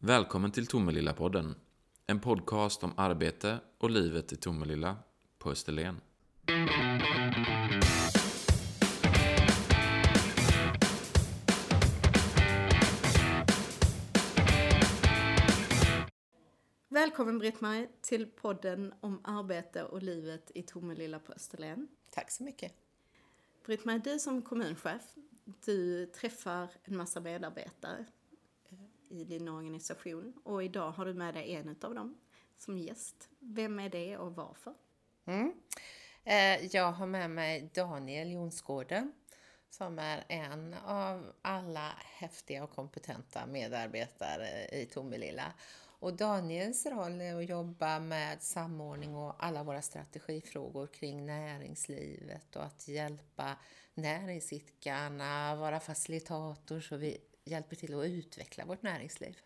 Välkommen till Tomelilla-podden. En podcast om arbete och livet i Tomelilla på Österlen. Välkommen Britt-Marie till podden om arbete och livet i Tomelilla på Österlen. Tack så mycket. Britt-Marie, du som kommunchef, du träffar en massa medarbetare i din organisation och idag har du med dig en av dem som gäst. Vem är det och varför? Mm. Eh, jag har med mig Daniel Jonsgården som är en av alla häftiga och kompetenta medarbetare i Tomelilla. Och Daniels roll är att jobba med samordning och alla våra strategifrågor kring näringslivet och att hjälpa näringsidkarna, vara facilitator så vi hjälper till att utveckla vårt näringsliv.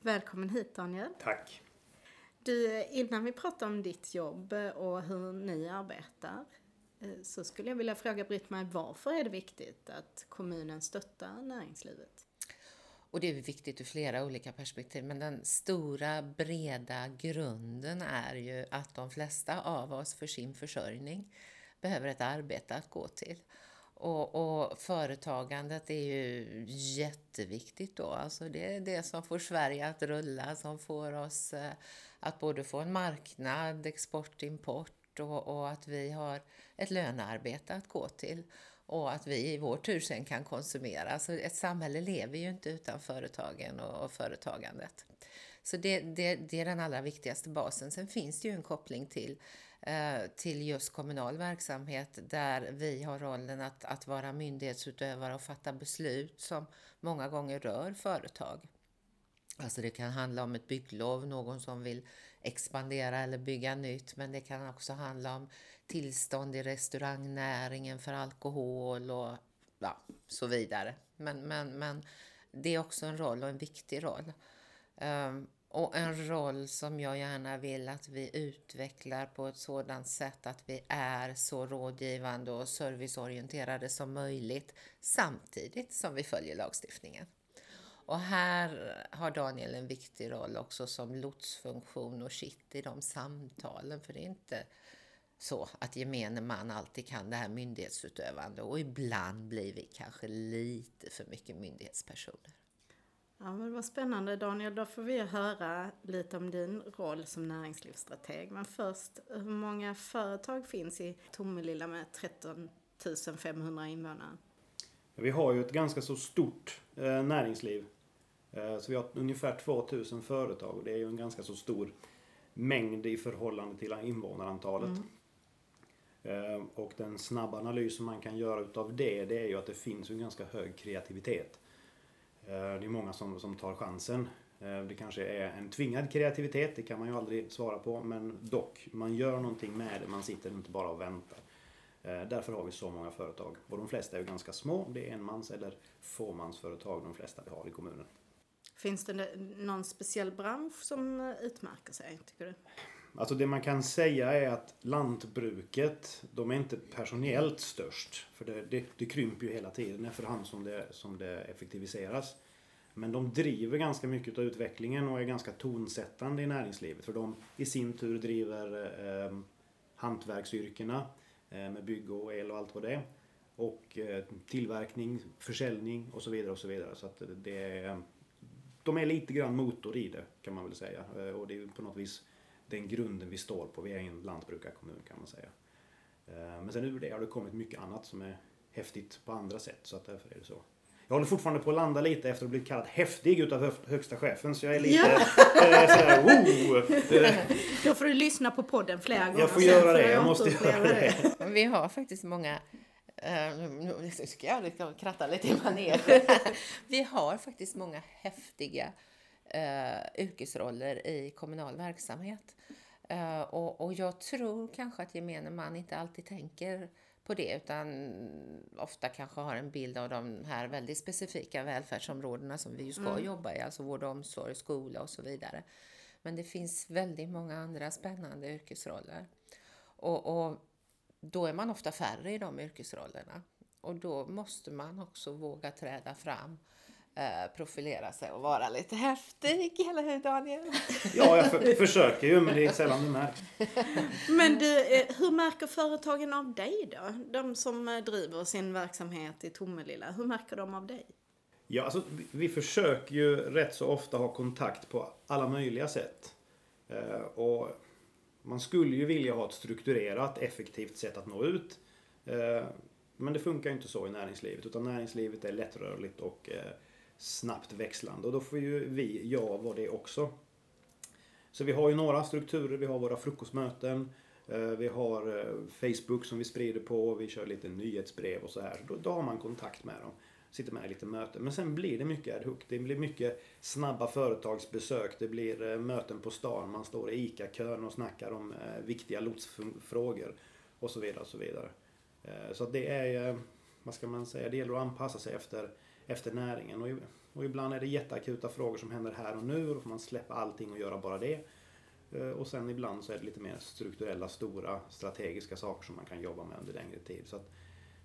Välkommen hit Daniel. Tack. Du, innan vi pratar om ditt jobb och hur ni arbetar eh, så skulle jag vilja fråga Britt-Marie, varför är det viktigt att kommunen stöttar näringslivet? Och det är viktigt ur flera olika perspektiv, men den stora breda grunden är ju att de flesta av oss för sin försörjning behöver ett arbete att gå till. Och, och, företagandet är ju jätteviktigt då. Alltså det är det som får Sverige att rulla, som får oss eh, att både få en marknad, export, import och, och att vi har ett lönearbete att gå till och att vi i vår tur sen kan konsumera. Alltså ett samhälle lever ju inte utan företagen och, och företagandet. Så det, det, det, är den allra viktigaste basen. Sen finns det ju en koppling till, eh, till just kommunal verksamhet där vi har rollen att, att vara myndighetsutövare och fatta beslut som många gånger rör företag. Alltså det kan handla om ett bygglov, någon som vill expandera eller bygga nytt, men det kan också handla om tillstånd i restaurangnäringen för alkohol och ja, så vidare. Men, men, men det är också en roll och en viktig roll. Um, och en roll som jag gärna vill att vi utvecklar på ett sådant sätt att vi är så rådgivande och serviceorienterade som möjligt samtidigt som vi följer lagstiftningen. Och här har Daniel en viktig roll också som lotsfunktion och kitt i de samtalen. För det är inte så att gemene man alltid kan det här myndighetsutövande och ibland blir vi kanske lite för mycket myndighetspersoner. Ja, men vad spännande Daniel, då får vi höra lite om din roll som näringslivsstrateg. Men först, hur många företag finns i Tomelilla med 13 500 invånare? Vi har ju ett ganska så stort eh, näringsliv. Eh, så vi har ungefär 2000 företag och det är ju en ganska så stor mängd i förhållande till invånarantalet. Mm. Eh, och den snabba analysen man kan göra utav det, det är ju att det finns en ganska hög kreativitet. Eh, det är många som, som tar chansen. Eh, det kanske är en tvingad kreativitet, det kan man ju aldrig svara på, men dock, man gör någonting med det, man sitter inte bara och väntar. Eh, därför har vi så många företag. Och de flesta är ju ganska små, det är enmans eller fåmansföretag de flesta vi har i kommunen. Finns det någon speciell bransch som utmärker sig, tycker du? Alltså det man kan säga är att lantbruket, de är inte personellt störst. För det, det, det krymper ju hela tiden efterhand som det, som det effektiviseras. Men de driver ganska mycket av utvecklingen och är ganska tonsättande i näringslivet. För de i sin tur driver eh, hantverksyrkena eh, med bygg och el och allt vad det är. Och eh, tillverkning, försäljning och så vidare och så vidare. Så att det de är lite grann motor i det kan man väl säga. Eh, och det är på något vis den grunden vi står på. Vi är en lantbrukarkommun kan man säga. Eh, men sen ur det har det kommit mycket annat som är häftigt på andra sätt. Så att därför är det så. Jag håller fortfarande på att landa lite efter att ha blivit kallad häftig utav högsta chefen. Så jag är lite ja. äh, sådär, oh. Då får du lyssna på podden flera gånger. Jag får göra det. Jag måste göra det. Vi har faktiskt många Uh, nu ska jag kratta lite i manegen. Vi har faktiskt många häftiga uh, yrkesroller i kommunal verksamhet. Uh, och, och jag tror kanske att gemene man inte alltid tänker på det utan ofta kanske har en bild av de här väldigt specifika välfärdsområdena som vi ju ska mm. jobba i, alltså vård och omsorg, skola och så vidare. Men det finns väldigt många andra spännande yrkesroller. Och, och då är man ofta färre i de yrkesrollerna. Och då måste man också våga träda fram eh, profilera sig och vara lite häftig, eller hur Daniel? Ja, jag för, försöker ju men det är sällan det märks. Men du, hur märker företagen av dig då? De som eh, driver sin verksamhet i Tomelilla, hur märker de av dig? Ja, alltså, vi, vi försöker ju rätt så ofta ha kontakt på alla möjliga sätt. Eh, och man skulle ju vilja ha ett strukturerat, effektivt sätt att nå ut. Eh, men det funkar ju inte så i näringslivet utan näringslivet är lättrörligt och eh, snabbt växlande och då får ju vi, jag, vara det också. Så vi har ju några strukturer, vi har våra frukostmöten, eh, vi har eh, Facebook som vi sprider på, vi kör lite nyhetsbrev och så här. Då, då har man kontakt med dem. Sitter med i lite möten. Men sen blir det mycket ad hoc. Det blir mycket snabba företagsbesök. Det blir eh, möten på stan. Man står i ICA-kön och snackar om viktiga lotsfrågor. Och så vidare och så vidare. Så det är, vad ska man säga, det gäller att anpassa sig efter, efter näringen. Och, och ibland är det jätteakuta frågor som händer här och nu och då får man släppa allting och göra bara det. Eh, och sen ibland så är det lite mer strukturella, stora, strategiska saker som man kan jobba med under längre tid. Så att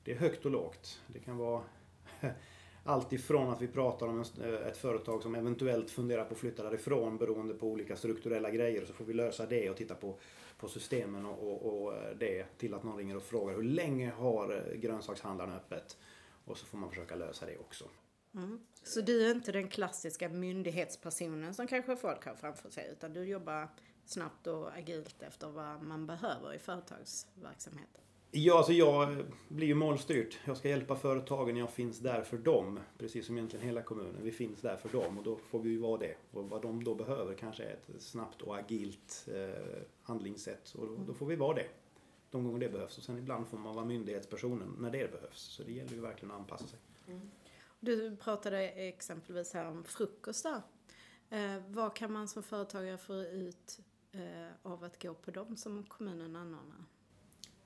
det är högt och lågt. Det kan vara allt ifrån att vi pratar om eh, ett företag som eventuellt funderar på att flytta därifrån beroende på olika strukturella grejer. och Så får vi lösa det och titta på, på systemen och, och, och eh, det till att någon ringer och frågar hur länge har grönsakshandlaren öppet? Och så får man försöka lösa det också. Mm. Så du är inte den klassiska myndighetspersonen som kanske folk har framför sig utan du jobbar snabbt och agilt efter vad man behöver i företagsverksamheten? Ja, alltså jag blir ju målstyrt. Jag ska hjälpa företagen, jag finns där för dem. Precis som egentligen hela kommunen. Vi finns där för dem och då får vi ju vara det. Och vad de då behöver kanske är ett snabbt och agilt eh, handlingssätt. Och då, då, får vi vara det. De gånger det behövs. Och sen ibland får man vara myndighetspersonen när det behövs. Så det gäller ju verkligen att anpassa sig. Mm. Du pratade exempelvis här om frukostar. Eh, vad kan man som företagare få ut eh, av att gå på dem som kommunen anordnar?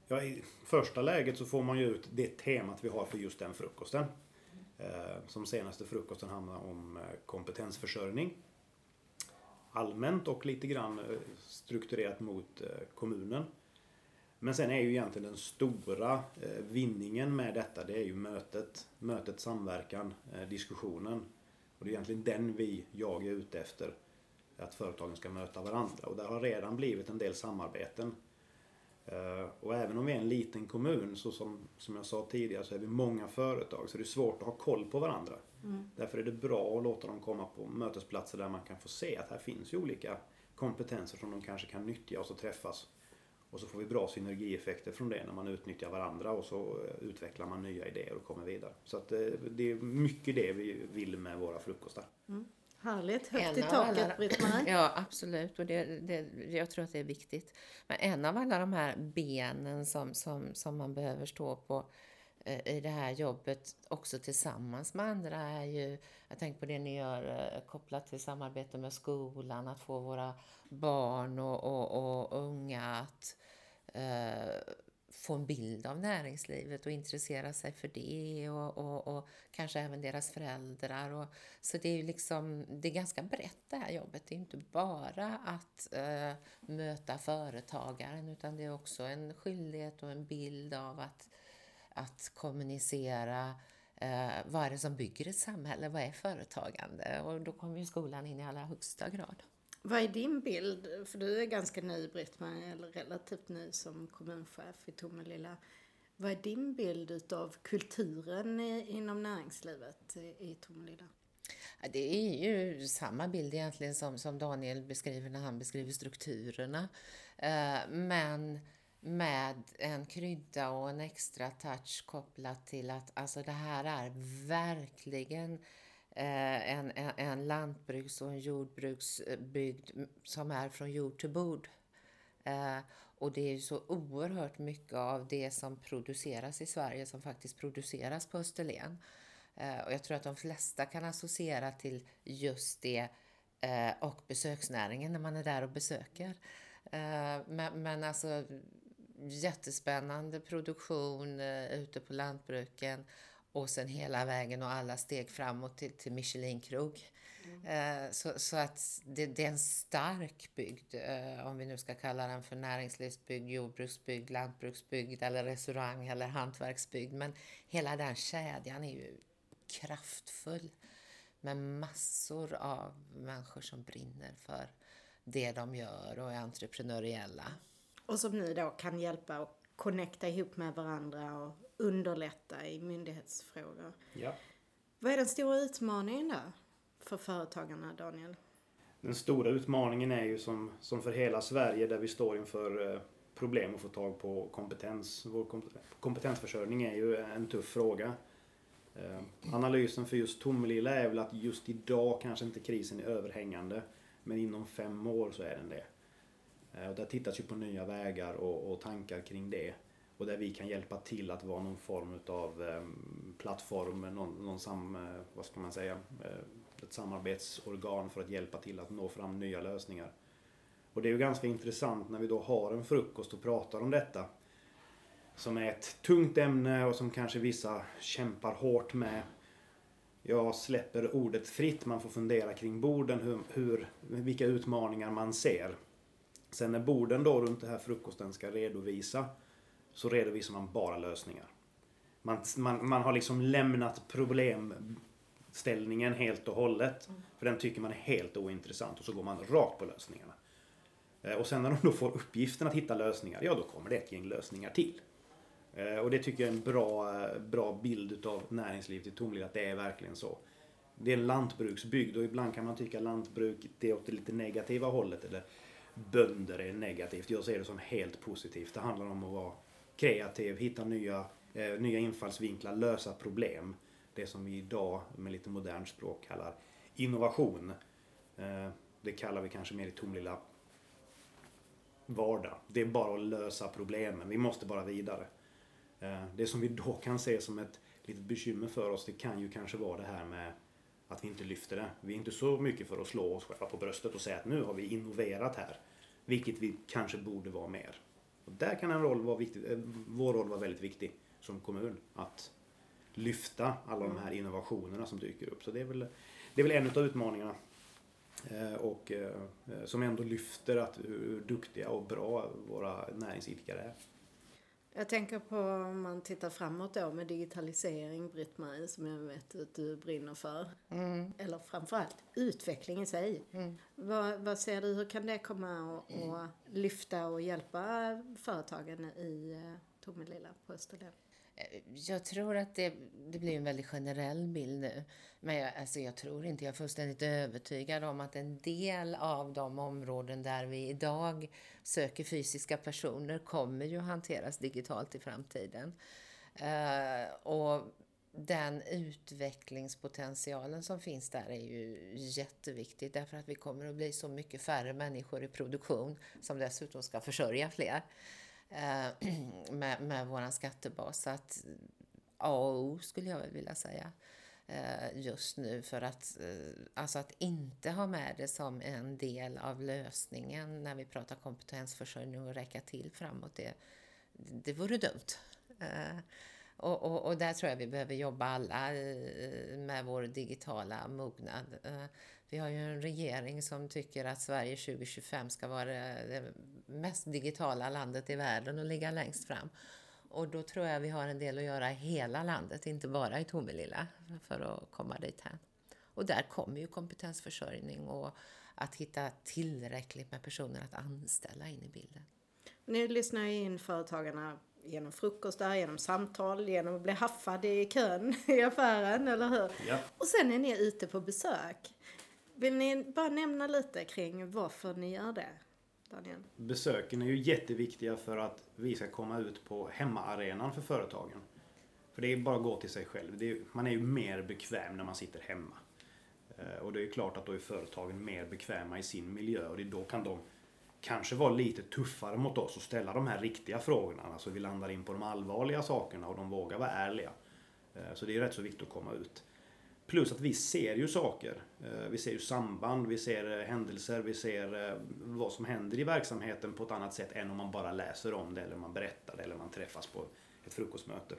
Ja, I första läget så får man ju ut det temat vi har för just den frukosten. Eh, som senaste frukosten handlar om eh, kompetensförsörjning. Allmänt och lite grann eh, strukturerat mot kommunen. Men sen är ju egentligen den stora eh, vinningen med detta, det är ju mötet. Mötet, samverkan, eh, diskussionen. Och det är egentligen den vi, jag är ute efter. Att företagen ska möta varandra. Och där har redan blivit en del samarbeten. Eh, och även om vi är en liten kommun, så som, som jag sa tidigare, så är vi många företag. Så det är svårt att ha koll på varandra. Mm. Därför är det bra att låta dem komma på mötesplatser där man kan få se att här finns ju olika kompetenser som de kanske kan nyttja och så träffas och så får vi bra synergieffekter från det när man utnyttjar varandra och så eh, utvecklar man nya idéer och kommer vidare. Så att eh, det är mycket det vi vill med våra frukostar. Mm. Härligt, högt i taket Britt-Marie. Ja absolut och det, det, jag tror att det är viktigt. Men en av alla de här benen som, som, som man behöver stå på Eh, i det här jobbet också tillsammans med andra är ju, jag tänker på det ni gör eh, kopplat till samarbete med skolan, att få våra barn och, och, och unga att eh, få en bild av näringslivet och intressera sig för det och, och, och, kanske även deras föräldrar. Och, så det är ju liksom, det är ganska brett det här jobbet. Det är inte bara att eh, möta företagaren utan det är också en skyldighet och en bild av att, att kommunicera eh, vad är det som bygger ett samhälle, vad är företagande? Och då kommer ju skolan in i allra högsta grad. Vad är din bild? För du är ganska ny Britt-Marie, eller relativt ny som kommunchef i Tomelilla. Vad är din bild utav kulturen inom näringslivet i Tomelilla? Det är ju samma bild egentligen som, som Daniel beskriver när han beskriver strukturerna. Eh, men med en krydda och en extra touch kopplat till att alltså det här är verkligen Eh, en, en, en lantbruks och en jordbruksbygd eh, som är från jord till bord. Eh, och det är ju så oerhört mycket av det som produceras i Sverige som faktiskt produceras på Österlen. Eh, och jag tror att de flesta kan associera till just det eh, och besöksnäringen när man är där och besöker. Eh, men, men alltså jättespännande produktion ute på lantbruken och sen hela vägen och alla steg framåt till, till Michelin-krog. Mm. Eh, så, så att det, det, är en stark bygd, eh, om vi nu ska kalla den för näringslivsbygd, jordbruksbygd, lantbruksbygd eller restaurang eller hantverksbygd. Men hela den kedjan är ju kraftfull. med massor av människor som brinner för det de gör och är entreprenöriella. Och som nu då kan hjälpa och connecta ihop med varandra och underlätta i myndighetsfrågor. Ja. Vad är den stora utmaningen där för företagarna, Daniel? Den stora utmaningen är ju som, som för hela Sverige där vi står inför eh, problem att få tag på kompetens. Vår kompetensförsörjning är ju en tuff fråga. Eh, analysen för just Tomelilla är väl att just idag kanske inte krisen är överhängande. Men inom fem år så är den det. Eh, och där tittas ju på nya vägar och, och, tankar kring det. Och där vi kan hjälpa till att vara någon form av eh, plattform, någon, någon sam, eh, vad ska man säga, eh, ett samarbetsorgan för att hjälpa till att nå fram nya lösningar. Och det är ju ganska intressant när vi då har en frukost och pratar om detta. Som är ett tungt ämne och som kanske vissa kämpar hårt med. Jag släpper ordet fritt, man får fundera kring borden, hur, hur, vilka utmaningar man ser. Sen när borden då runt den här frukosten ska redovisa så redovisar man bara lösningar. Man, man, man har liksom lämnat problemställningen helt och hållet. Mm. För den tycker man är helt ointressant och så går man rakt på lösningarna. Eh, och sen när de då får uppgiften att hitta lösningar, ja då kommer det ett gäng lösningar till. Eh, och det tycker jag är en bra, bra bild utav näringslivet i Tomelilla, att det är verkligen så. Det är en lantbruksbygd och ibland kan man tycka lantbruk det är åt det lite negativa hållet. Eller bönder är negativt. Jag ser det som helt positivt. Det handlar om att vara kreativ, hitta nya, eh, nya infallsvinklar, lösa problem. Det som vi idag med lite modernt språk kallar innovation. Eh, det kallar vi kanske mer i Tomlilla vardag. Det är bara att lösa problemen. Vi måste bara vidare. Eh, det som vi då kan se som ett litet bekymmer för oss, det kan ju kanske vara det här med att vi inte lyfter det. Vi är inte så mycket för att slå oss själva på bröstet och säga att nu har vi innoverat här. Vilket vi kanske borde vara mer. Och där kan en roll vara viktig, eh, vår roll vara väldigt viktig som kommun. Att lyfta alla de här innovationerna som dyker upp. Så det är väl, det är väl en av utmaningarna. Eh, och eh, som ändå lyfter att hur duktiga och bra våra näringsidkare är. Jag tänker på om man tittar framåt då med digitalisering, Britt-Marie, som jag vet att du brinner för. Mm. Eller framförallt utveckling i sig. Mm. Vad, vad, ser du, hur kan det komma och, och lyfta och hjälpa företagen i eh, Tomelilla på Österlen? Jag tror att det, det blir en väldigt generell bild nu. Men jag, alltså jag tror inte, jag är fullständigt övertygad om att en del av de områden där vi idag söker fysiska personer kommer ju hanteras digitalt i framtiden. Uh, och den utvecklingspotentialen som finns där är ju jätteviktig därför att vi kommer att bli så mycket färre människor i produktion som dessutom ska försörja fler. Eh, med, med vår skattebas. Så att A och O skulle jag vilja säga eh, just nu för att, eh, alltså att inte ha med det som en del av lösningen när vi pratar kompetensförsörjning och räcka till framåt, det, det vore dumt. Eh, och, och, och, där tror jag vi behöver jobba alla med vår digitala mognad. Vi har ju en regering som tycker att Sverige 2025 ska vara det mest digitala landet i världen och ligga längst fram. Och då tror jag vi har en del att göra i hela landet, inte bara i Tomelilla, för att komma dit här. Och där kommer ju kompetensförsörjning och att hitta tillräckligt med personer att anställa in i bilden. Ni lyssnar ju in företagarna genom frukostar, genom samtal, genom att bli haffad i kön i affären, eller hur? Ja. Och sen är ni ute på besök. Vill ni bara nämna lite kring varför ni gör det? Daniel? Besöken är ju jätteviktiga för att vi ska komma ut på hemmaarenan för företagen. För det är bara att gå till sig själv. Är, man är ju mer bekväm när man sitter hemma. Eh, och det är ju klart att då är företagen mer bekväma i sin miljö och det då kan de kanske vara lite tuffare mot oss och ställa de här riktiga frågorna. Alltså vi landar in på de allvarliga sakerna och de vågar vara ärliga. Eh, så det är rätt så viktigt att komma ut. Plus att vi ser ju saker. Eh, vi ser ju samband, vi ser eh, händelser, vi ser eh, vad som händer i verksamheten på ett annat sätt än om man bara läser om det eller man berättar det eller man träffas på ett frukostmöte.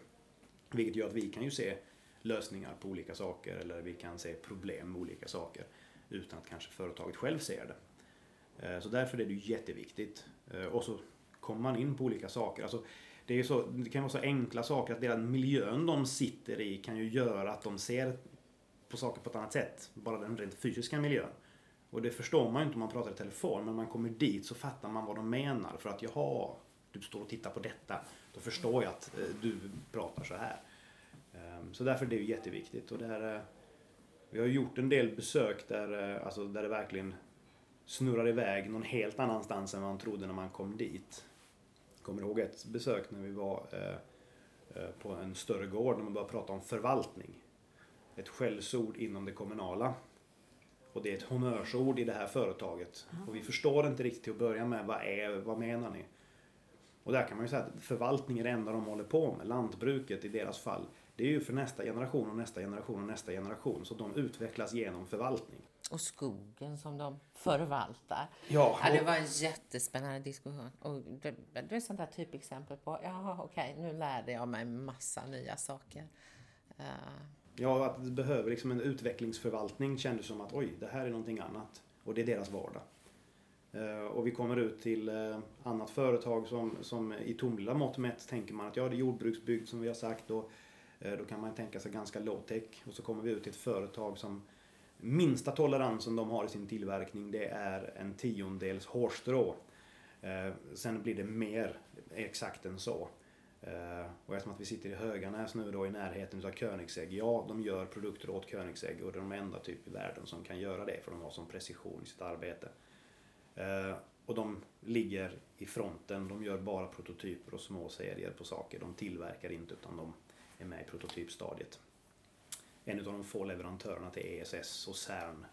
Vilket gör att vi kan ju se lösningar på olika saker eller vi kan se problem med olika saker utan att kanske företaget själv ser det. Så därför är det jätteviktigt. Och så kommer man in på olika saker. Alltså, det, är så, det kan vara så enkla saker att den miljön de sitter i kan ju göra att de ser på saker på ett annat sätt. Bara den rent fysiska miljön. Och det förstår man ju inte om man pratar i telefon, men när man kommer dit så fattar man vad de menar. För att jaha, du står och tittar på detta. Då förstår jag att eh, du pratar så här. Ehm, så därför är det ju jätteviktigt. Och där, eh, vi har gjort en del besök där, eh, alltså där det verkligen snurrar iväg någon helt annanstans än vad man trodde när man kom dit. Jag kommer ihåg ett besök när vi var eh, eh, på en större gård när man började prata om förvaltning. Ett skällsord inom det kommunala. Och det är ett honnörsord i det här företaget. Och vi förstår inte riktigt till att börja med vad är, vad menar ni? Och där kan man ju säga att förvaltning är det enda de håller på med. Lantbruket i deras fall. Det är ju för nästa generation och nästa generation och nästa generation. Så de utvecklas genom förvaltning. Och skogen som de förvaltar. Ja, Ja, det och- var en jättespännande diskussion. Och det, det är sånt där typexempel på, ja okej, nu lärde jag mig massa nya saker. Eh, Ja, att det behöver liksom en utvecklingsförvaltning kändes som att oj, det här är någonting annat. Och det är deras vardag. Eh, och vi kommer ut till eh, annat företag som, som i Tomelilla mått mätt tänker man att ja, det är jordbruksbygd som vi har sagt och eh, då kan man tänka sig ganska low tech. Och så kommer vi ut till ett företag som minsta toleransen de har i sin tillverkning det är en tiondels hårstrå. Sen blir det mer exakt än så. Eh, och eftersom att vi sitter i Höganäs nu då i närheten av Koenigsegg. Ja, de gör produkter åt Koenigsegg och det är de enda typ i världen som kan göra det för de har sån precision i sitt arbete. Eh, och de ligger i fronten. De gör bara prototyper och små serier på saker. De tillverkar inte utan de är med i prototypstadiet. En av de få leverantörerna till ESS och CERN.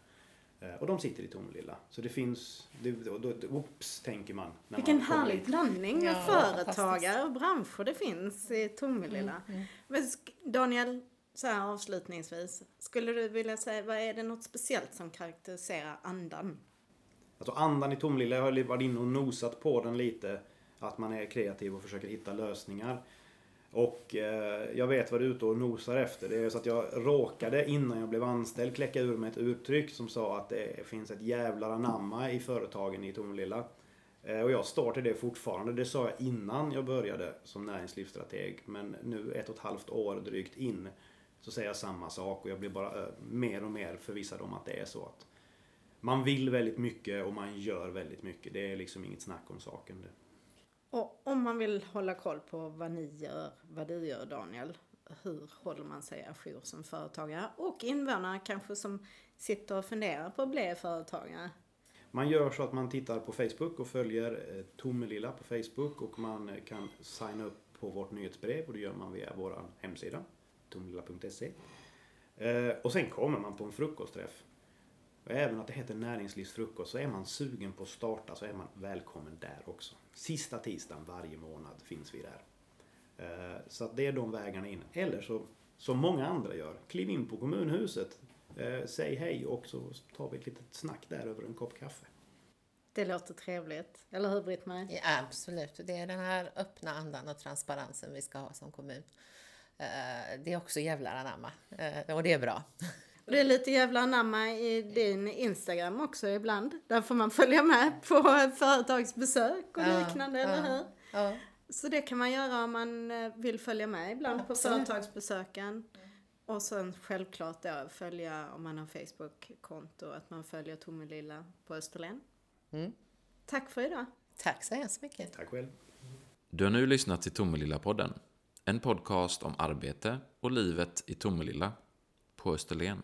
Eh, Och de sitter i Tomelilla. Så det finns, det, då, då, oops, tänker man. när Vilken man härlig dit. blandning med Ja, företagare och branscher det finns i Tomelilla. Mm, Men sk- Daniel, så här avslutningsvis. Skulle du vilja säga, vad är det något speciellt som karaktäriserar andan? Alltså andan i Tomelilla, jag har varit inne och nosat på den lite. Att man är kreativ och försöker hitta lösningar. Och eh, jag vet vad du är ute och nosar efter. Det är så att jag råkade innan jag blev anställd kläcka ur mig ett uttryck som sa att det finns ett jävlar anamma i företagen i Tomelilla. Eh, och jag står till det fortfarande. Det sa jag innan jag började som näringslivsstrateg. Men nu ett och ett halvt år drygt in så säger jag samma sak och jag blir bara eh, mer och mer förvissad om att det är så att man vill väldigt mycket och man gör väldigt mycket. Det är liksom inget snack om saken. Det. Och om man vill hålla koll på vad ni gör, vad du gör Daniel, hur håller man sig ajour som företagare? Och invånare kanske som sitter och funderar på att bli företagare. Man gör så att man tittar på Facebook och följer eh, Tomelilla på Facebook och man eh, kan signa upp på vårt nyhetsbrev och det gör man via vår hemsida tomelilla.se. Eh, och sen kommer man på en frukostträff. Och även att det heter näringslivsfrukost så är man sugen på att starta så är man välkommen där också. Sista tisdagen varje månad finns vi där. Eh, Så att det är de vägarna in. Eller så, som många andra gör, kliv in på kommunhuset, eh, säg hej och så tar vi ett litet snack där över en kopp kaffe. Det låter trevligt. Eller hur Britt-Marie? Ja, absolut. Det är den här öppna andan och transparensen vi ska ha som kommun. Eh, Det är också jävlar anamma. Och det är bra. Och det är lite jävla anamma i din Instagram också ibland. Där får man följa med på företagsbesök och Ja, liknande, eller ja. hur? Ja. Så det kan man göra om man eh, vill följa med ibland på Absolut. företagsbesöken. Och sen självklart då följa, om man har Facebook-konto, att man följer Tomelilla på Österlen. Mm. Tack för idag. Tack så hemskt mycket. Tack själv. Du har nu lyssnat till Tomelilla-podden. En podcast om arbete och livet i Tomelilla på Österlen.